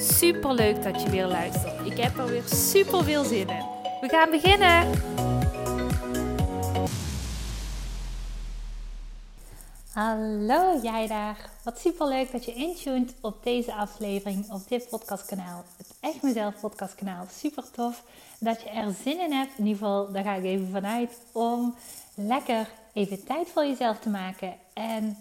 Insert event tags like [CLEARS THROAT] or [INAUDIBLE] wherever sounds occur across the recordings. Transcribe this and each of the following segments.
Super leuk dat je weer luistert. Ik heb er weer super veel zin in. We gaan beginnen. Hallo jij daar. Wat super leuk dat je intuned op deze aflevering op dit podcastkanaal. Het Echt Mezelf podcastkanaal. Super tof dat je er zin in hebt. In ieder geval, daar ga ik even vanuit om lekker even tijd voor jezelf te maken. En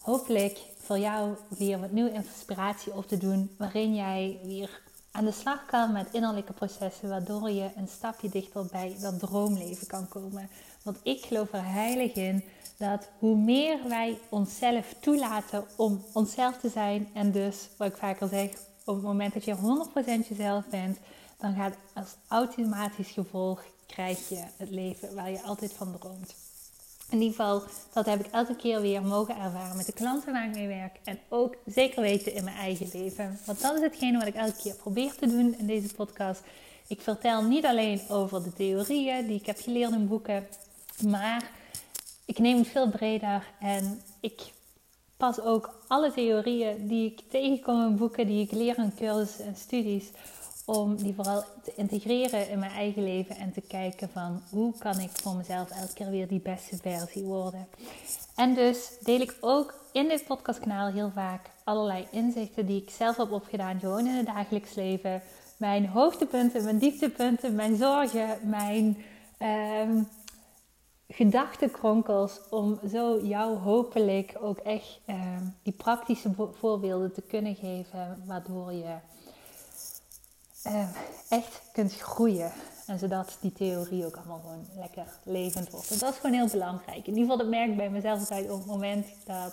hopelijk voor jou weer wat nieuwe inspiratie op te doen. Waarin jij weer aan de slag kan met innerlijke processen. Waardoor je een stapje dichter bij dat droomleven kan komen. Want ik geloof er heilig in dat hoe meer wij onszelf toelaten om onszelf te zijn. En dus, wat ik vaker zeg, op het moment dat je 100% jezelf bent. Dan gaat als automatisch gevolg krijg je het leven waar je altijd van droomt. In ieder geval, dat heb ik elke keer weer mogen ervaren met de klanten waar ik mee werk. En ook zeker weten in mijn eigen leven. Want dat is hetgene wat ik elke keer probeer te doen in deze podcast. Ik vertel niet alleen over de theorieën die ik heb geleerd in boeken. Maar ik neem het veel breder. En ik pas ook alle theorieën die ik tegenkom in boeken, die ik leer in cursussen en studies om die vooral te integreren in mijn eigen leven en te kijken van hoe kan ik voor mezelf elke keer weer die beste versie worden. En dus deel ik ook in dit podcastkanaal heel vaak allerlei inzichten die ik zelf heb opgedaan, gewoon in het dagelijks leven. Mijn hoogtepunten, mijn dieptepunten, mijn zorgen, mijn um, gedachtenkronkels. Om zo jou hopelijk ook echt um, die praktische voorbeelden te kunnen geven, waardoor je uh, echt kunt groeien. En zodat die theorie ook allemaal gewoon lekker levend wordt. En dat is gewoon heel belangrijk. In ieder geval, dat merk ik bij mezelf altijd op het moment dat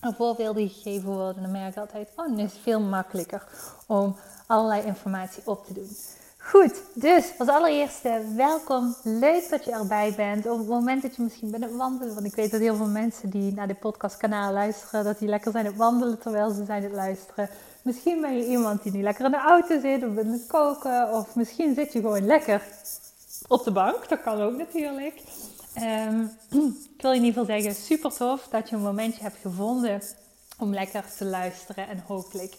er voorbeelden gegeven worden. Dan merk ik altijd, oh, dan is het veel makkelijker om allerlei informatie op te doen. Goed, dus als allereerste welkom. Leuk dat je erbij bent. Op het moment dat je misschien bent het wandelen, want ik weet dat heel veel mensen die naar dit podcastkanaal luisteren, dat die lekker zijn het wandelen terwijl ze zijn het luisteren. Misschien ben je iemand die nu lekker in de auto zit of het koken. Of misschien zit je gewoon lekker op de bank. Dat kan ook natuurlijk. Um, [CLEARS THROAT] ik wil in ieder geval zeggen, super tof dat je een momentje hebt gevonden om lekker te luisteren. En hopelijk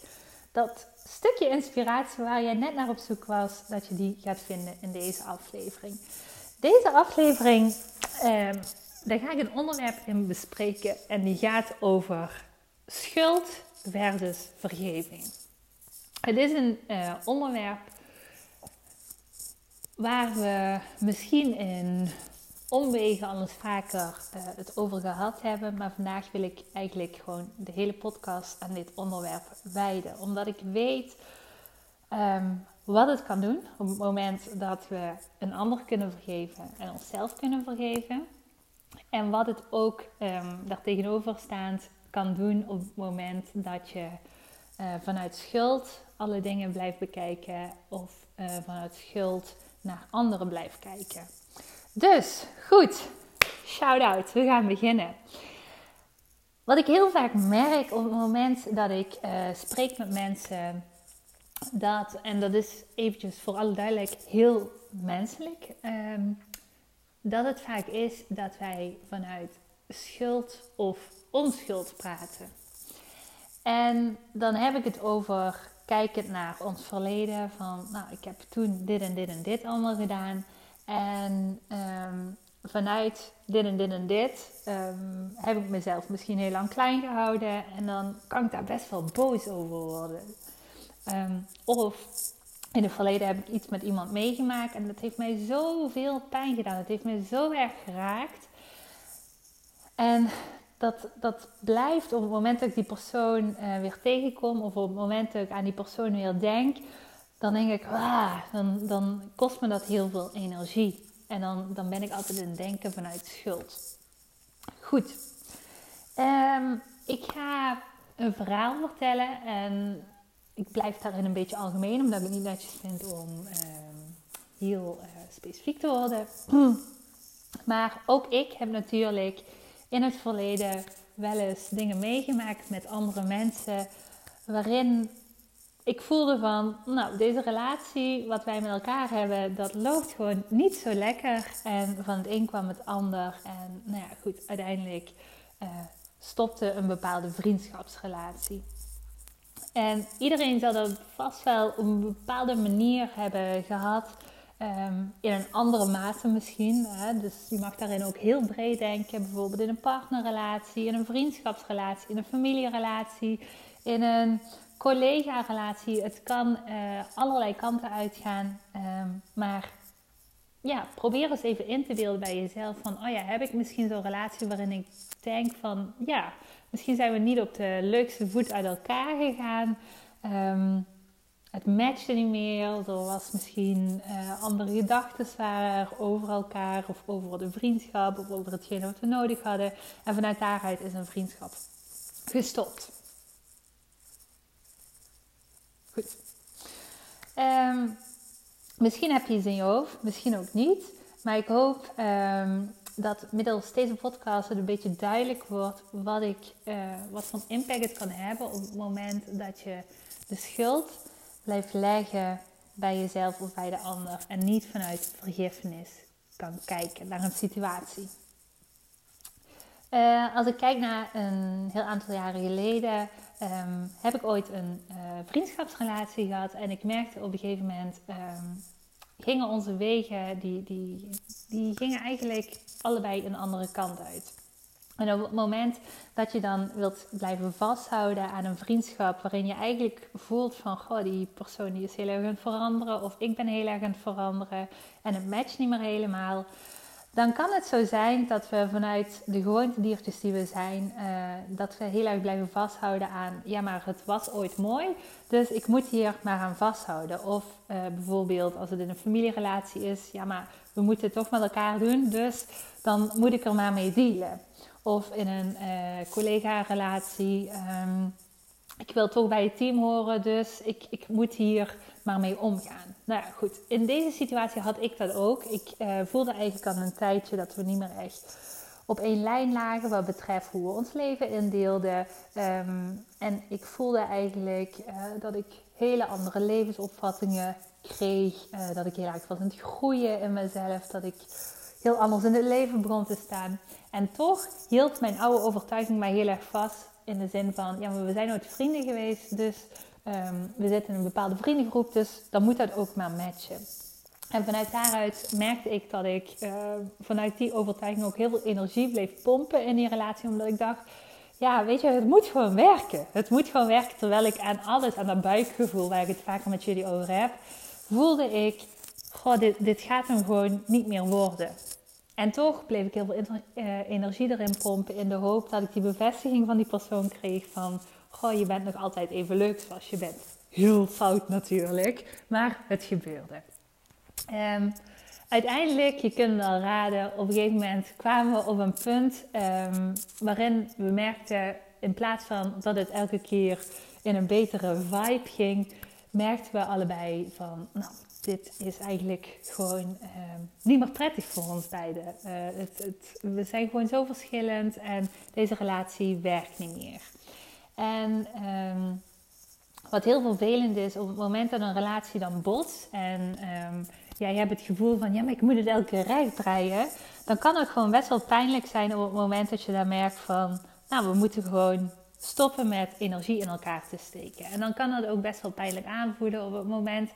dat stukje inspiratie waar jij net naar op zoek was, dat je die gaat vinden in deze aflevering. Deze aflevering, um, daar ga ik een onderwerp in bespreken en die gaat over schuld versus vergeving. Het is een uh, onderwerp waar we misschien in omwegen al eens vaker uh, het over gehad hebben. Maar vandaag wil ik eigenlijk gewoon de hele podcast aan dit onderwerp wijden. Omdat ik weet um, wat het kan doen op het moment dat we een ander kunnen vergeven en onszelf kunnen vergeven. En wat het ook um, ehm, daartegenover staand kan doen op het moment dat je uh, vanuit schuld alle dingen blijft bekijken of uh, vanuit schuld naar anderen blijft kijken. Dus goed, shout out, we gaan beginnen. Wat ik heel vaak merk op het moment dat ik uh, spreek met mensen, dat, en dat is eventjes voor alle duidelijk heel menselijk, um, dat het vaak is dat wij vanuit schuld of onschuld praten. En dan heb ik het over kijkend naar ons verleden. Van, nou, ik heb toen dit en dit en dit allemaal gedaan. En um, vanuit dit en dit en dit um, heb ik mezelf misschien heel lang klein gehouden. En dan kan ik daar best wel boos over worden. Um, of in het verleden heb ik iets met iemand meegemaakt. En dat heeft mij zoveel pijn gedaan. Het heeft me zo erg geraakt. En dat, dat blijft op het moment dat ik die persoon uh, weer tegenkom of op het moment dat ik aan die persoon weer denk, dan denk ik, ah, dan, dan kost me dat heel veel energie. En dan, dan ben ik altijd in denken vanuit schuld. Goed, um, ik ga een verhaal vertellen en ik blijf daarin een beetje algemeen, omdat ik het niet netjes vind om ehm, heel uh, specifiek te worden. Maar ook ik heb natuurlijk in het verleden wel eens dingen meegemaakt met andere mensen waarin ik voelde van, nou, deze relatie, wat wij met elkaar hebben, dat loopt gewoon niet zo lekker. En van het een kwam het ander. En nou ja, goed, uiteindelijk uh, stopte een bepaalde vriendschapsrelatie. En iedereen zal dat vast wel op een bepaalde manier hebben gehad. Ehm, in een andere mate misschien. Hè? Dus je mag daarin ook heel breed denken. Bijvoorbeeld in een partnerrelatie, in een vriendschapsrelatie, in een familierelatie, in een collega-relatie. Het kan uh, allerlei kanten uitgaan. Ehm, maar ja, probeer eens even in te beelden bij jezelf van, oh ja, heb ik misschien zo'n relatie waarin ik denk van, ja, misschien zijn we niet op de leukste voet uit elkaar gegaan. Um, het matchte niet meer. Er was misschien uh, andere gedachten waren over elkaar of over de vriendschap of over hetgene wat we nodig hadden. En vanuit daaruit is een vriendschap gestopt. Goed. Um, misschien heb je iets in je hoofd, misschien ook niet. Maar ik hoop um, dat middels deze podcast het een beetje duidelijk wordt wat, ik, uh, wat voor impact het kan hebben op het moment dat je de schuld blijft leggen bij jezelf of bij de ander. En niet vanuit vergiffenis kan kijken naar een situatie. Uh, als ik kijk naar een heel aantal jaren geleden, um, heb ik ooit een uh, vriendschapsrelatie gehad. En ik merkte op een gegeven moment, um, gingen onze wegen, die, die, die gingen eigenlijk allebei een andere kant uit. En op het moment dat je dan wilt blijven vasthouden aan een vriendschap waarin je eigenlijk voelt van, goh, die persoon die is heel erg aan het veranderen of ik ben heel erg aan het veranderen en het matcht niet meer helemaal, dan kan het zo zijn dat we vanuit de gewoontediertjes die we zijn, uh, dat we heel erg blijven vasthouden aan, ja, maar het was ooit mooi, dus ik moet hier maar aan vasthouden. Of uh, bijvoorbeeld als het in een familierelatie is, ja, maar we moeten het toch met elkaar doen, dus dan moet ik er maar mee dealen. Of in een uh, collega-relatie. Um, ik wil toch bij het team horen, dus ik, ik moet hier maar mee omgaan. Nou ja, goed. In deze situatie had ik dat ook. Ik uh, voelde eigenlijk al een tijdje dat we niet meer echt op één lijn lagen wat betreft hoe we ons leven indeelden. Um, en ik voelde eigenlijk uh, dat ik hele andere levensopvattingen kreeg. Dat ik heel erg was aan het groeien in mezelf. Dat ik heel anders in het leven begon te staan. En toch hield mijn oude overtuiging mij heel erg vast. In de zin van, ja, maar we zijn nooit vrienden geweest. Dus um, we zitten in een bepaalde vriendengroep. Dus dan moet dat ook maar matchen. En vanuit daaruit merkte ik dat ik uh, vanuit die overtuiging ook heel veel energie bleef pompen in die relatie. Omdat ik dacht, ja, weet je, het moet gewoon werken. Het moet gewoon werken. Terwijl ik aan alles, aan dat buikgevoel waar ik het vaker met jullie over heb, voelde ik, goh, dit, dit gaat hem gewoon niet meer worden. En toch bleef ik heel veel eh, energie erin pompen in de hoop dat ik die bevestiging van die persoon kreeg van, goh, je bent nog altijd even leuk zoals je bent. Heel fout natuurlijk, maar het gebeurde. Um, uiteindelijk, je kunt wel raden, op een gegeven moment kwamen we op een punt um, waarin we merkten, in plaats van dat het elke keer in een betere vibe ging, merkten we allebei van, nou, dit is eigenlijk gewoon uh, niet meer prettig voor ons beiden. Uh, het, het, we zijn gewoon zo verschillend en deze relatie werkt niet meer. En um, wat heel vervelend is, op het moment dat een relatie dan botst en um, hebt het gevoel van, ja, maar ik moet het elke keer recht draaien, dan kan het gewoon best wel pijnlijk zijn op het moment dat je daar merkt van, nou, we moeten gewoon stoppen met energie in elkaar te steken. En dan kan het ook best wel pijnlijk aanvoelen op het moment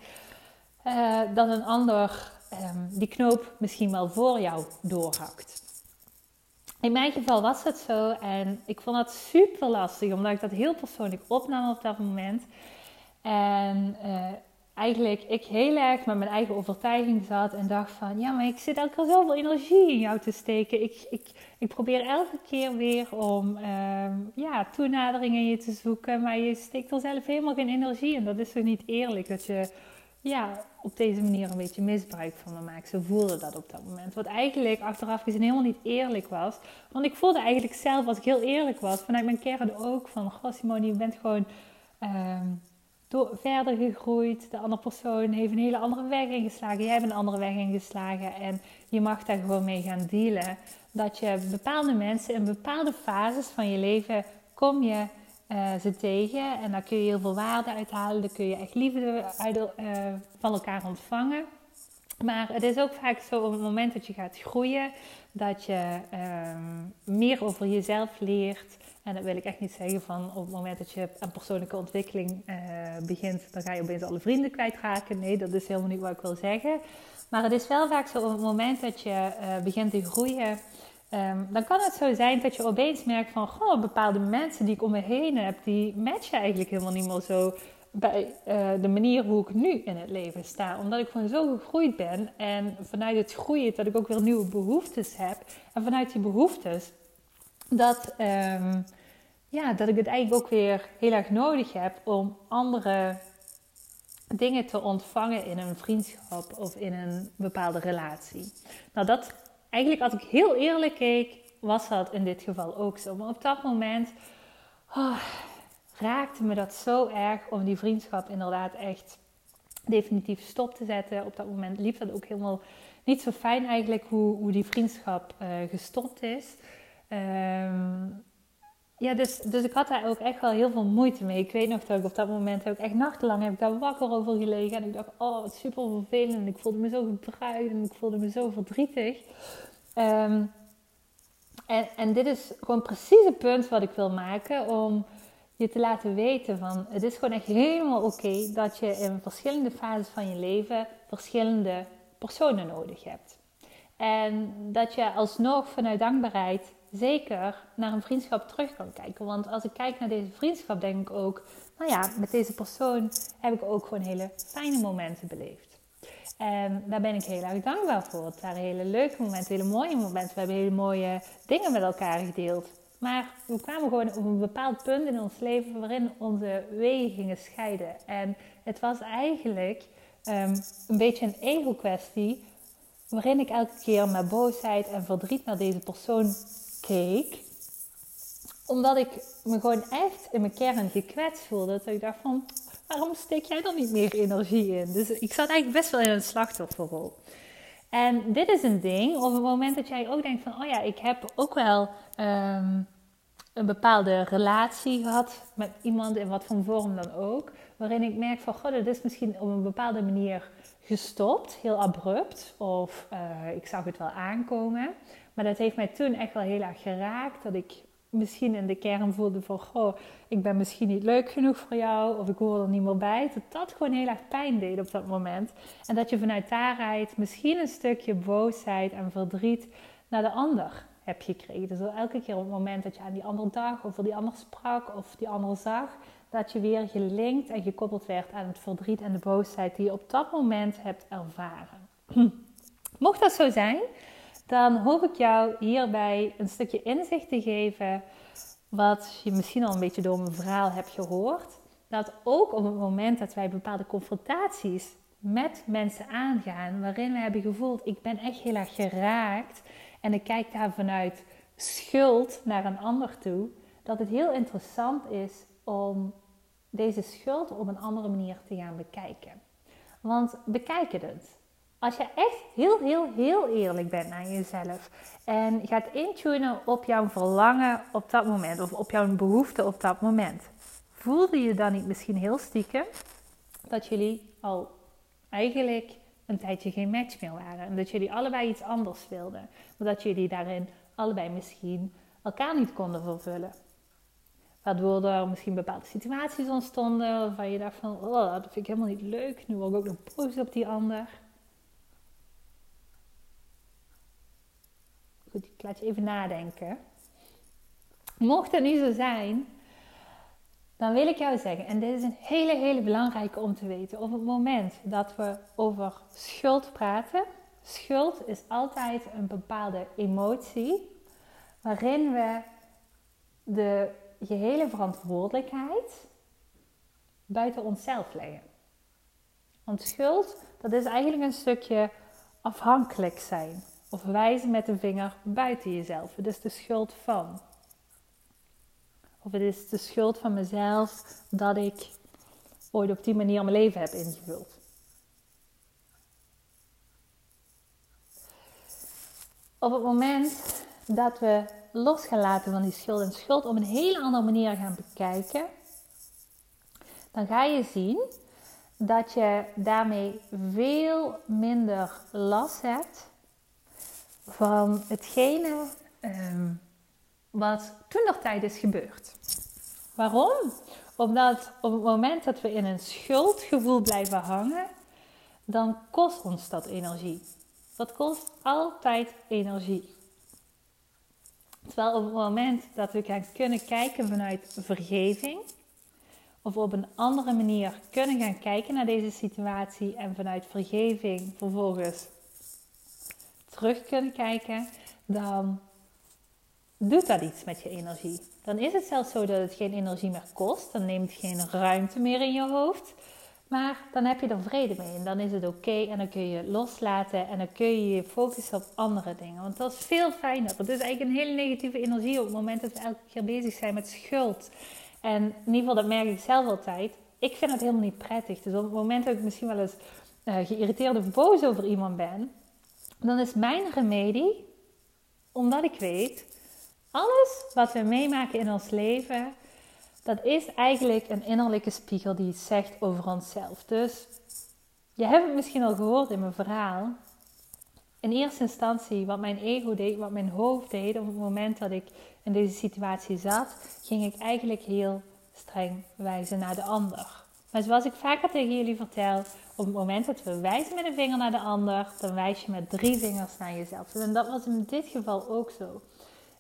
uh, dat een ander um, die knoop misschien wel voor jou doorhakt. In mijn geval was het zo en ik vond dat super lastig, omdat ik dat heel persoonlijk opnam op dat moment. En uh, eigenlijk ik heel erg met mijn eigen overtuiging zat en dacht van, ja, maar ik zit elke keer zoveel energie in jou te steken. Ik, ik, ik probeer elke keer weer om uh, ja, toenadering in je te zoeken, maar je steekt er zelf helemaal geen energie in. Dat is toch niet eerlijk dat je ja, op deze manier een beetje misbruik van me maakt. Ze voelde dat op dat moment. Wat eigenlijk achteraf gezien helemaal niet eerlijk was. Want ik voelde eigenlijk zelf, als ik heel eerlijk was, vanuit mijn kern ook van... Goh Simone, je bent gewoon uh, verder gegroeid. De andere persoon heeft een hele andere weg ingeslagen. Jij hebt een andere weg ingeslagen. En je mag daar gewoon mee gaan dealen. Dat je bepaalde mensen in bepaalde fases van je leven kom je uh, ze tegen. En daar kun je heel veel waarde uithalen. Daar kun je echt liefde uh, van elkaar ontvangen. Maar het is ook vaak zo op het moment dat je gaat groeien, dat je um, meer over jezelf leert. En dat wil ik echt niet zeggen van op het moment dat je aan persoonlijke ontwikkeling uh, begint, dan ga je opeens alle vrienden kwijtraken. Nee, dat is helemaal niet wat ik wil zeggen. Maar het is wel vaak zo op het moment dat je begint te groeien, um, dan kan het zo zijn dat je opeens merkt van, goh, bepaalde mensen die ik om me heen heb, die matchen eigenlijk helemaal niet meer zo bij uh, de manier hoe ik nu in het leven sta. Omdat ik gewoon zo gegroeid ben en vanuit het groeien dat ik ook weer nieuwe behoeftes heb. En vanuit die behoeftes dat, um, ja, dat ik het eigenlijk ook weer heel erg nodig heb om andere dingen te ontvangen in een vriendschap of in een bepaalde relatie. Nou, dat eigenlijk als ik heel eerlijk keek, was dat in dit geval ook zo. Maar op dat moment. Oh, raakte me dat zo erg om die vriendschap inderdaad echt definitief stop te zetten. Op dat moment liep dat ook helemaal niet zo fijn eigenlijk hoe, hoe die vriendschap uh, gestopt is. Um, ja, dus, dus ik had daar ook echt wel heel veel moeite mee. Ik weet nog dat ik op dat moment ook echt nachtenlang heb ik daar wakker over gelegen. En ik dacht, oh wat super vervelend. Ik voelde me zo gebruikt en ik voelde me zo verdrietig. Um, en, en dit is gewoon precies het punt wat ik wil maken om je te laten weten van het is gewoon echt helemaal oké dat je in verschillende fases van je leven verschillende personen nodig hebt. En dat je alsnog vanuit dankbaarheid zeker naar een vriendschap terug kan kijken. Want als ik kijk naar deze vriendschap, denk ik ook, nou ja, met deze persoon heb ik ook gewoon hele fijne momenten beleefd. En daar ben ik heel erg dankbaar voor. Het waren hele leuke momenten, hele mooie momenten. We hebben hele mooie dingen met elkaar gedeeld. Maar we kwamen gewoon op een bepaald punt in ons leven waarin onze wegen gingen scheiden. En het was eigenlijk um, een beetje een ego-kwestie, waarin ik elke keer met boosheid en verdriet naar deze persoon keek. Omdat ik me gewoon echt in mijn kern gekwetst voelde. Dat ik dacht van, waarom steek jij dan niet meer energie in? Dus ik zat eigenlijk best wel in een slachtofferrol. En dit is een ding, op het moment dat jij ook denkt van, oh ja, ik heb ook wel um, een bepaalde relatie gehad met iemand, in wat voor vorm dan ook, waarin ik merk van, god, het is misschien op een bepaalde manier gestopt, heel abrupt, of uh, ik zag het wel aankomen. Maar dat heeft mij toen echt wel heel erg geraakt, dat ik misschien in de kern voelde van, goh, ik ben misschien niet leuk genoeg voor jou, of ik hoor er niet meer bij. Dat dat gewoon heel erg pijn deed op dat moment. En dat je vanuit daaruit misschien een stukje boosheid en verdriet naar de ander heb gekregen. Dus elke keer op het moment dat je aan die andere dag of die ander sprak of die ander zag, dat je weer gelinkt en gekoppeld werd aan het verdriet en de boosheid die je op dat moment hebt ervaren. [CLEARS THROAT] Mocht dat zo zijn, dan hoop ik jou hierbij een stukje inzicht te geven, wat je misschien al een beetje door mijn verhaal hebt gehoord. Dat ook op het moment dat wij bepaalde confrontaties met mensen aangaan, waarin we hebben gevoeld, ik ben echt heel erg geraakt en ik kijk daar vanuit schuld naar een ander toe, dat het heel interessant is om deze schuld op een andere manier te gaan bekijken. Want bekijk het. Als je echt heel, heel, heel eerlijk bent naar jezelf en gaat intunen op jouw verlangen op dat moment of op jouw behoefte op dat moment, voelde je dan niet misschien heel stiekem dat jullie al eigenlijk een tijdje geen match meer waren. En dat jullie allebei iets anders wilden. Maar dat jullie daarin allebei misschien elkaar niet konden vervullen. Waardoor er misschien bepaalde situaties ontstonden waarvan je dacht van, oh, dat vind ik helemaal niet leuk. Nu word ik ook nog boos op die ander. Ik laat je even nadenken. Mocht het niet zo zijn, dan wil ik jou zeggen, en dit is een hele, hele belangrijke om te weten, op het moment dat we over schuld praten, schuld is altijd een bepaalde emotie waarin we de gehele verantwoordelijkheid buiten onszelf leggen. Want schuld, dat is eigenlijk een stukje afhankelijk zijn. Of wijzen met de vinger buiten jezelf. Het is de schuld van. Of het is de schuld van mezelf dat ik ooit op die manier mijn leven heb ingevuld. Op het moment dat we los gaan laten van die schuld en schuld op een hele andere manier gaan bekijken, dan ga je zien dat je daarmee veel minder last hebt van hetgene um, wat toen nog tijd is gebeurd. Waarom? Omdat op het moment dat we in een schuldgevoel blijven hangen, dan kost ons dat energie. Dat kost altijd energie. Terwijl op het moment dat we gaan kunnen kijken vanuit vergeving, of op een andere manier kunnen gaan kijken naar deze situatie en vanuit vergeving vervolgens terug kunnen kijken, dan doet dat iets met je energie. Dan is het zelfs zo dat het geen energie meer kost, dan neemt het geen ruimte meer in je hoofd. Maar dan heb je er vrede mee en dan is het oké en dan kun je loslaten en dan kun je je focussen op andere dingen. Want dat is veel fijner. Het is eigenlijk een hele negatieve energie op het moment dat we elke keer bezig zijn met schuld. En in ieder geval, dat merk ik zelf altijd. Ik vind het helemaal niet prettig. Dus op het moment dat ik misschien wel eens uh, geïrriteerd of boos over iemand ben, dan is mijn remedie, omdat ik weet, alles wat we meemaken in ons leven, dat is eigenlijk een innerlijke spiegel die iets zegt over onszelf. Dus je hebt het misschien al gehoord in mijn verhaal. In eerste instantie, wat mijn ego deed, wat mijn hoofd deed, op het moment dat ik in deze situatie zat, ging ik eigenlijk heel streng wijzen naar de ander. Maar zoals ik vaker tegen jullie vertel, op het moment dat we wijzen met een vinger naar de ander, dan wijs je met drie vingers naar jezelf. En dat was in dit geval ook zo.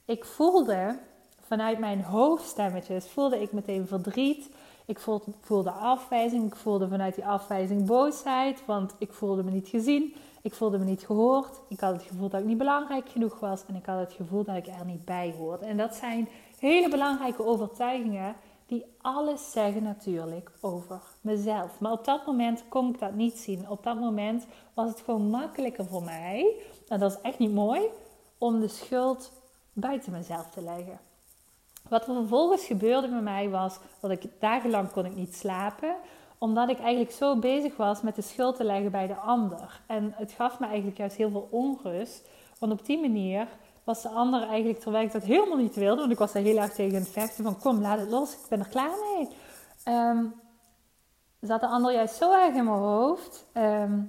Ik voelde vanuit mijn hoofdstemmetjes voelde ik meteen verdriet. Ik voelde, afwijzing. Ik voelde vanuit die afwijzing boosheid, want ik voelde me niet gezien. Ik voelde me niet gehoord. Ik had het gevoel dat ik niet belangrijk genoeg was. En ik had het gevoel dat ik er niet bij hoorde. En dat zijn hele belangrijke overtuigingen die alles zeggen natuurlijk over mezelf. Maar op dat moment kon ik dat niet zien. Op dat moment was het gewoon makkelijker voor mij, en dat is echt niet mooi, om de schuld buiten mezelf te leggen. Wat er vervolgens gebeurde bij mij was dat ik dagenlang kon ik niet slapen, omdat ik eigenlijk zo bezig was met de schuld te leggen bij de ander. En het gaf me eigenlijk juist heel veel onrust, want op die manier was de ander eigenlijk, terwijl ik dat helemaal niet wilde, want ik was er heel erg tegen het vechten van kom, laat het los, ik ben er klaar mee. Um, zat de ander juist zo erg in mijn hoofd. Ehm,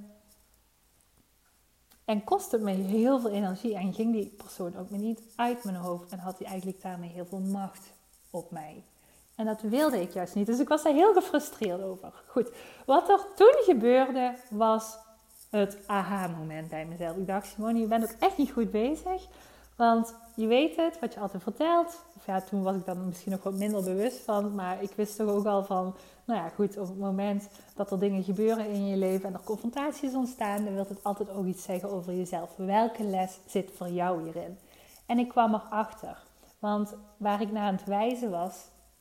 en kostte het me heel veel energie en ging die persoon ook me niet uit mijn hoofd en had hij eigenlijk daarmee heel veel macht op mij. En dat wilde ik juist niet. Dus ik was daar heel gefrustreerd over. Goed, wat er toen gebeurde was het aha-moment bij mezelf. Ik dacht, Simone, je bent ook echt niet goed bezig. Want je weet het, wat je altijd vertelt. Of ja, toen was ik dan misschien nog wat minder bewust van. Maar ik wist toch ook al van, nou ja, goed, op het moment dat er dingen gebeuren in je leven en er confrontaties ontstaan, dan wil het altijd ook iets zeggen over jezelf. Welke les zit voor jou hierin? En ik kwam erachter. Want waar ik naar aan het wijzen was,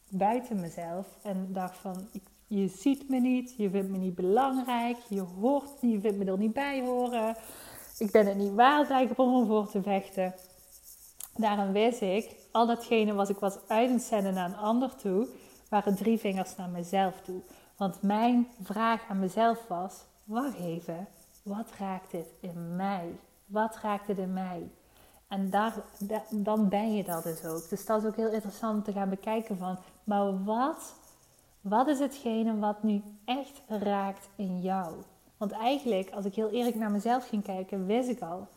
buiten mezelf, en dacht van, je ziet me niet, je vindt me niet belangrijk, je hoort je vindt me er niet bij horen. Ik ben het niet waard eigenlijk om ervoor te vechten. Daarom wist ik, al datgene wat ik was uit het zenden naar een ander toe, waren drie vingers naar mezelf toe. Want mijn vraag aan mezelf was: wacht even, wat raakt dit in mij? Wat raakt dit in mij? En daar, dan ben je dat dus ook. Dus dat is ook heel interessant om te gaan bekijken van, maar wat, wat is hetgene wat nu echt raakt in jou? Want eigenlijk, als ik heel eerlijk naar mezelf ging kijken, wist ik al,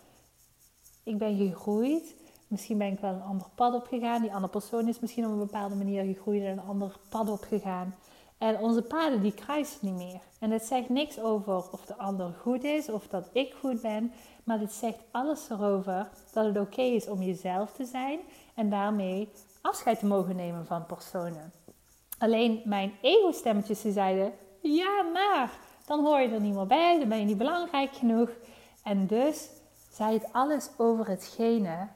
ik ben gegroeid Misschien ben ik wel een ander pad opgegaan. Die andere persoon is misschien op een bepaalde manier gegroeid en een ander pad opgegaan. En onze paden die kruisen niet meer. En het zegt niks over of de ander goed is of dat ik goed ben. Maar het zegt alles erover dat het oké is om jezelf te zijn. En daarmee afscheid te mogen nemen van personen. Alleen mijn ego-stemmetjes zeiden: Ja, maar dan hoor je er niet meer bij. Dan ben je niet belangrijk genoeg. En dus zei het alles over hetgene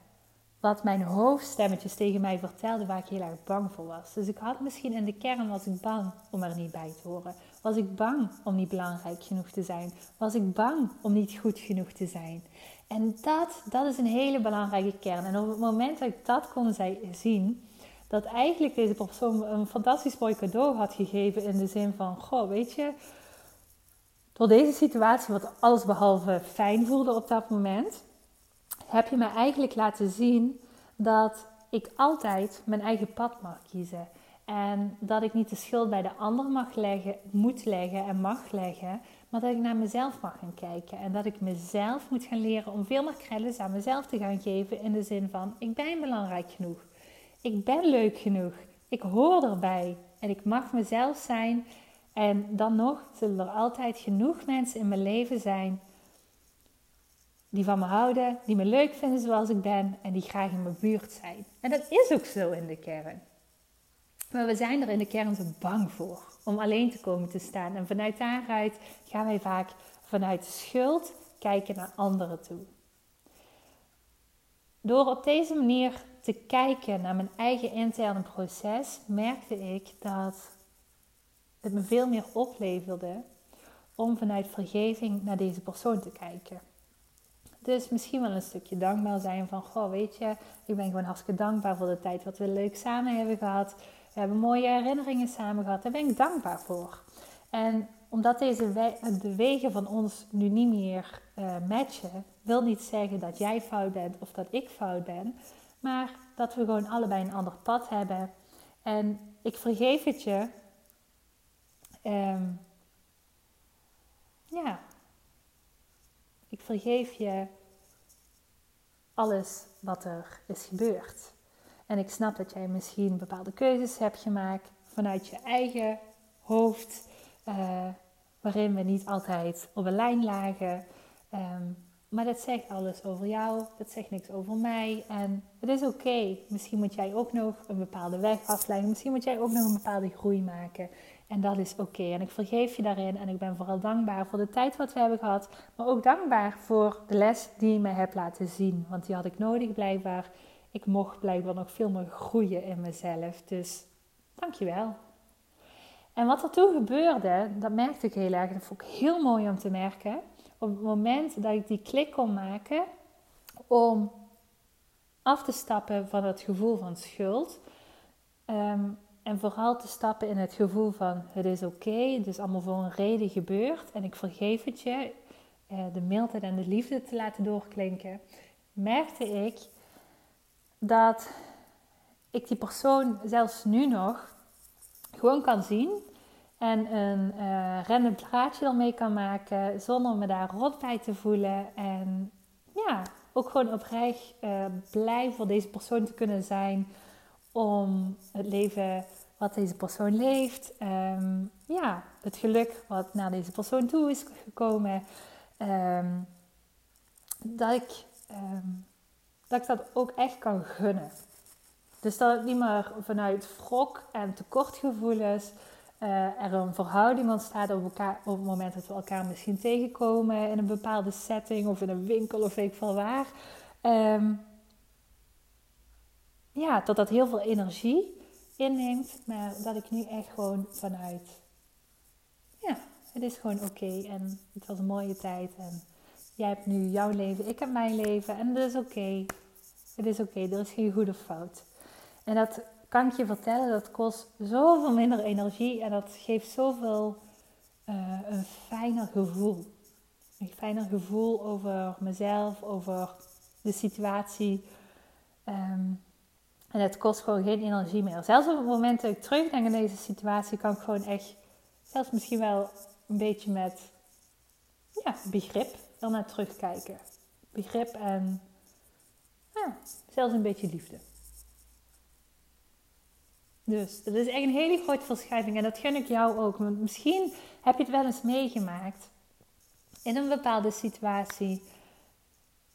wat mijn hoofdstemmetjes tegen mij vertelden waar ik heel erg bang voor was. Dus ik had misschien in de kern was ik bang om er niet bij te horen. Was ik bang om niet belangrijk genoeg te zijn? Was ik bang om niet goed genoeg te zijn? En dat, dat is een hele belangrijke kern. En op het moment dat ik dat kon zien, dat eigenlijk deze persoon een fantastisch mooi cadeau had gegeven in de zin van, goh, weet je, door deze situatie, wat alles behalve fijn voelde op dat moment, heb je me eigenlijk laten zien dat ik altijd mijn eigen pad mag kiezen. En dat ik niet de schuld bij de ander mag leggen, moet leggen en mag leggen, maar dat ik naar mezelf mag gaan kijken. En dat ik mezelf moet gaan leren om veel meer credits aan mezelf te gaan geven in de zin van ik ben belangrijk genoeg. Ik ben leuk genoeg. Ik hoor erbij. En ik mag mezelf zijn. En dan nog zullen er altijd genoeg mensen in mijn leven zijn die van me houden, die me leuk vinden zoals ik ben en die graag in mijn buurt zijn. En dat is ook zo in de kern. Maar we zijn er in de kern zo bang voor om alleen te komen te staan. En vanuit daaruit gaan wij vaak vanuit schuld kijken naar anderen toe. Door op deze manier te kijken naar mijn eigen interne proces, merkte ik dat het me veel meer opleverde om vanuit vergeving naar deze persoon te kijken. Dus misschien wel een stukje dankbaar zijn van, goh, weet je, ik ben gewoon hartstikke dankbaar voor de tijd wat we leuk samen hebben gehad. We hebben mooie herinneringen samen gehad. Daar ben ik dankbaar voor. En omdat deze de wegen van ons nu niet meer uh, matchen, wil niet zeggen dat jij fout bent of dat ik fout ben, maar dat we gewoon allebei een ander pad hebben. En ik vergeef het je. Um, ja, ik vergeef je alles wat er is gebeurd. En ik snap dat jij misschien bepaalde keuzes hebt gemaakt vanuit je eigen hoofd, uh, waarin we niet altijd op een lijn lagen. Um, maar dat zegt alles over jou, dat zegt niks over mij. En het is oké. Misschien moet jij ook nog een bepaalde weg afleggen. Misschien moet jij ook nog een bepaalde groei maken. En dat is oké. En ik vergeef je daarin. En ik ben vooral dankbaar voor de tijd wat we hebben gehad. Maar ook dankbaar voor de les die je me hebt laten zien. Want die had ik nodig blijkbaar. Ik mocht blijkbaar nog veel meer groeien in mezelf. Dus dankjewel. En wat er toen gebeurde, dat merkte ik heel erg. Dat vond ik heel mooi om te merken op het moment dat ik die klik kon maken om af te stappen van het gevoel van schuld. Ehm, en vooral te stappen in het gevoel van het is oké, het is allemaal voor een reden gebeurd en ik vergeef het je. Uh, de mildheid en de liefde te laten doorklinken, merkte ik dat ik die persoon zelfs nu nog gewoon kan zien en een uh, random plaatje ermee kan maken zonder me daar rot bij te voelen. En ja, ook gewoon oprecht uh, blij voor deze persoon te kunnen zijn. Om het leven wat deze persoon leeft. Um, ja, het geluk wat naar deze persoon toe is gekomen. Um, dat, ik, um, dat ik dat ook echt kan gunnen. Dus dat het niet meer vanuit wrok en tekortgevoelens uh, er een verhouding ontstaat op, elkaar, op het moment dat we elkaar misschien tegenkomen in een bepaalde setting of in een winkel of weet ik veel waar. Um, ja, dat dat heel veel energie inneemt, maar dat ik nu echt gewoon vanuit, ja, het is gewoon oké en het was een mooie tijd en jij hebt nu jouw leven, ik heb mijn leven en het is oké. Het is oké, er is geen goede fout. En dat kan ik je vertellen, dat kost zoveel minder energie en dat geeft zoveel uh, een fijner gevoel. Een fijner gevoel over mezelf, over de situatie. Um, en het kost gewoon geen energie meer. Zelfs op het moment dat ik terugdenk aan deze situatie, kan ik gewoon echt, zelfs misschien wel een beetje met ja, begrip naar terugkijken. Begrip en ja, zelfs een beetje liefde. Dus dat is echt een hele grote verschuiving en dat gun ik jou ook. Want misschien heb je het wel eens meegemaakt in een bepaalde situatie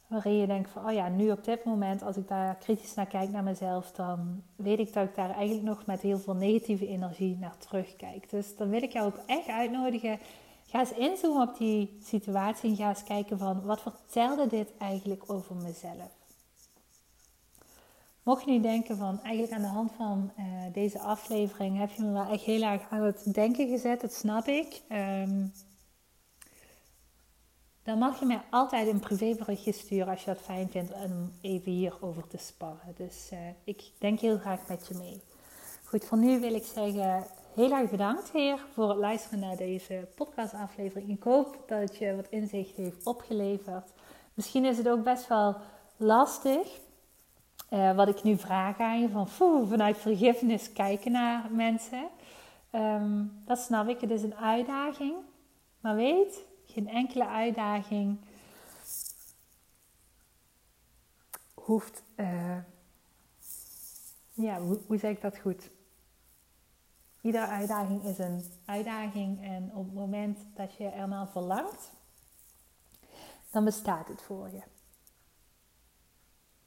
waarin je denkt van, oh ja, nu op dit moment, als ik daar kritisch naar kijk naar mezelf, dan weet ik dat ik daar eigenlijk nog met heel veel negatieve energie naar terugkijk. Dus dan wil ik jou ook echt uitnodigen. Ga eens inzoomen op die situatie en ga eens kijken van, wat vertelde dit eigenlijk over mezelf? Mocht je nu denken van eigenlijk aan de hand van uh, deze aflevering heb je me wel echt heel erg aan het denken gezet, dat snap ik. Um, dan mag je mij altijd een privéberichtje sturen als je dat fijn vindt om even hierover te sparren. Dus uh, ik denk heel graag met je mee. Goed, voor nu wil ik zeggen heel erg bedankt weer voor het luisteren naar deze podcastaflevering. Ik hoop dat het je wat inzicht heeft opgeleverd. Misschien is het ook best wel lastig. Uh, wat ik nu vraag aan je, van foe, vanuit vergiffenis kijken naar mensen. Um, dat snap ik, het is een uitdaging. Maar weet, geen enkele uitdaging hoeft. Uh, ja, hoe, hoe zeg ik dat goed? Iedere uitdaging is een uitdaging en op het moment dat je er naar verlangt, dan bestaat het voor je.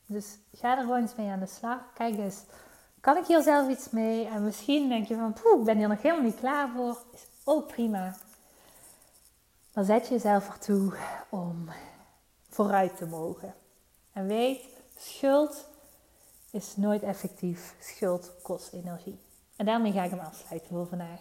Dus ga er gewoon eens mee aan de slag. Kijk eens, kan ik hier zelf iets mee? En misschien denk je van, poeh, ik ben hier nog helemaal niet klaar voor. Is ook prima. Dan zet je jezelf ertoe om vooruit te mogen. En weet, schuld is nooit effectief. Schuld kost energie. En daarmee ga ik hem afsluiten voor vandaag.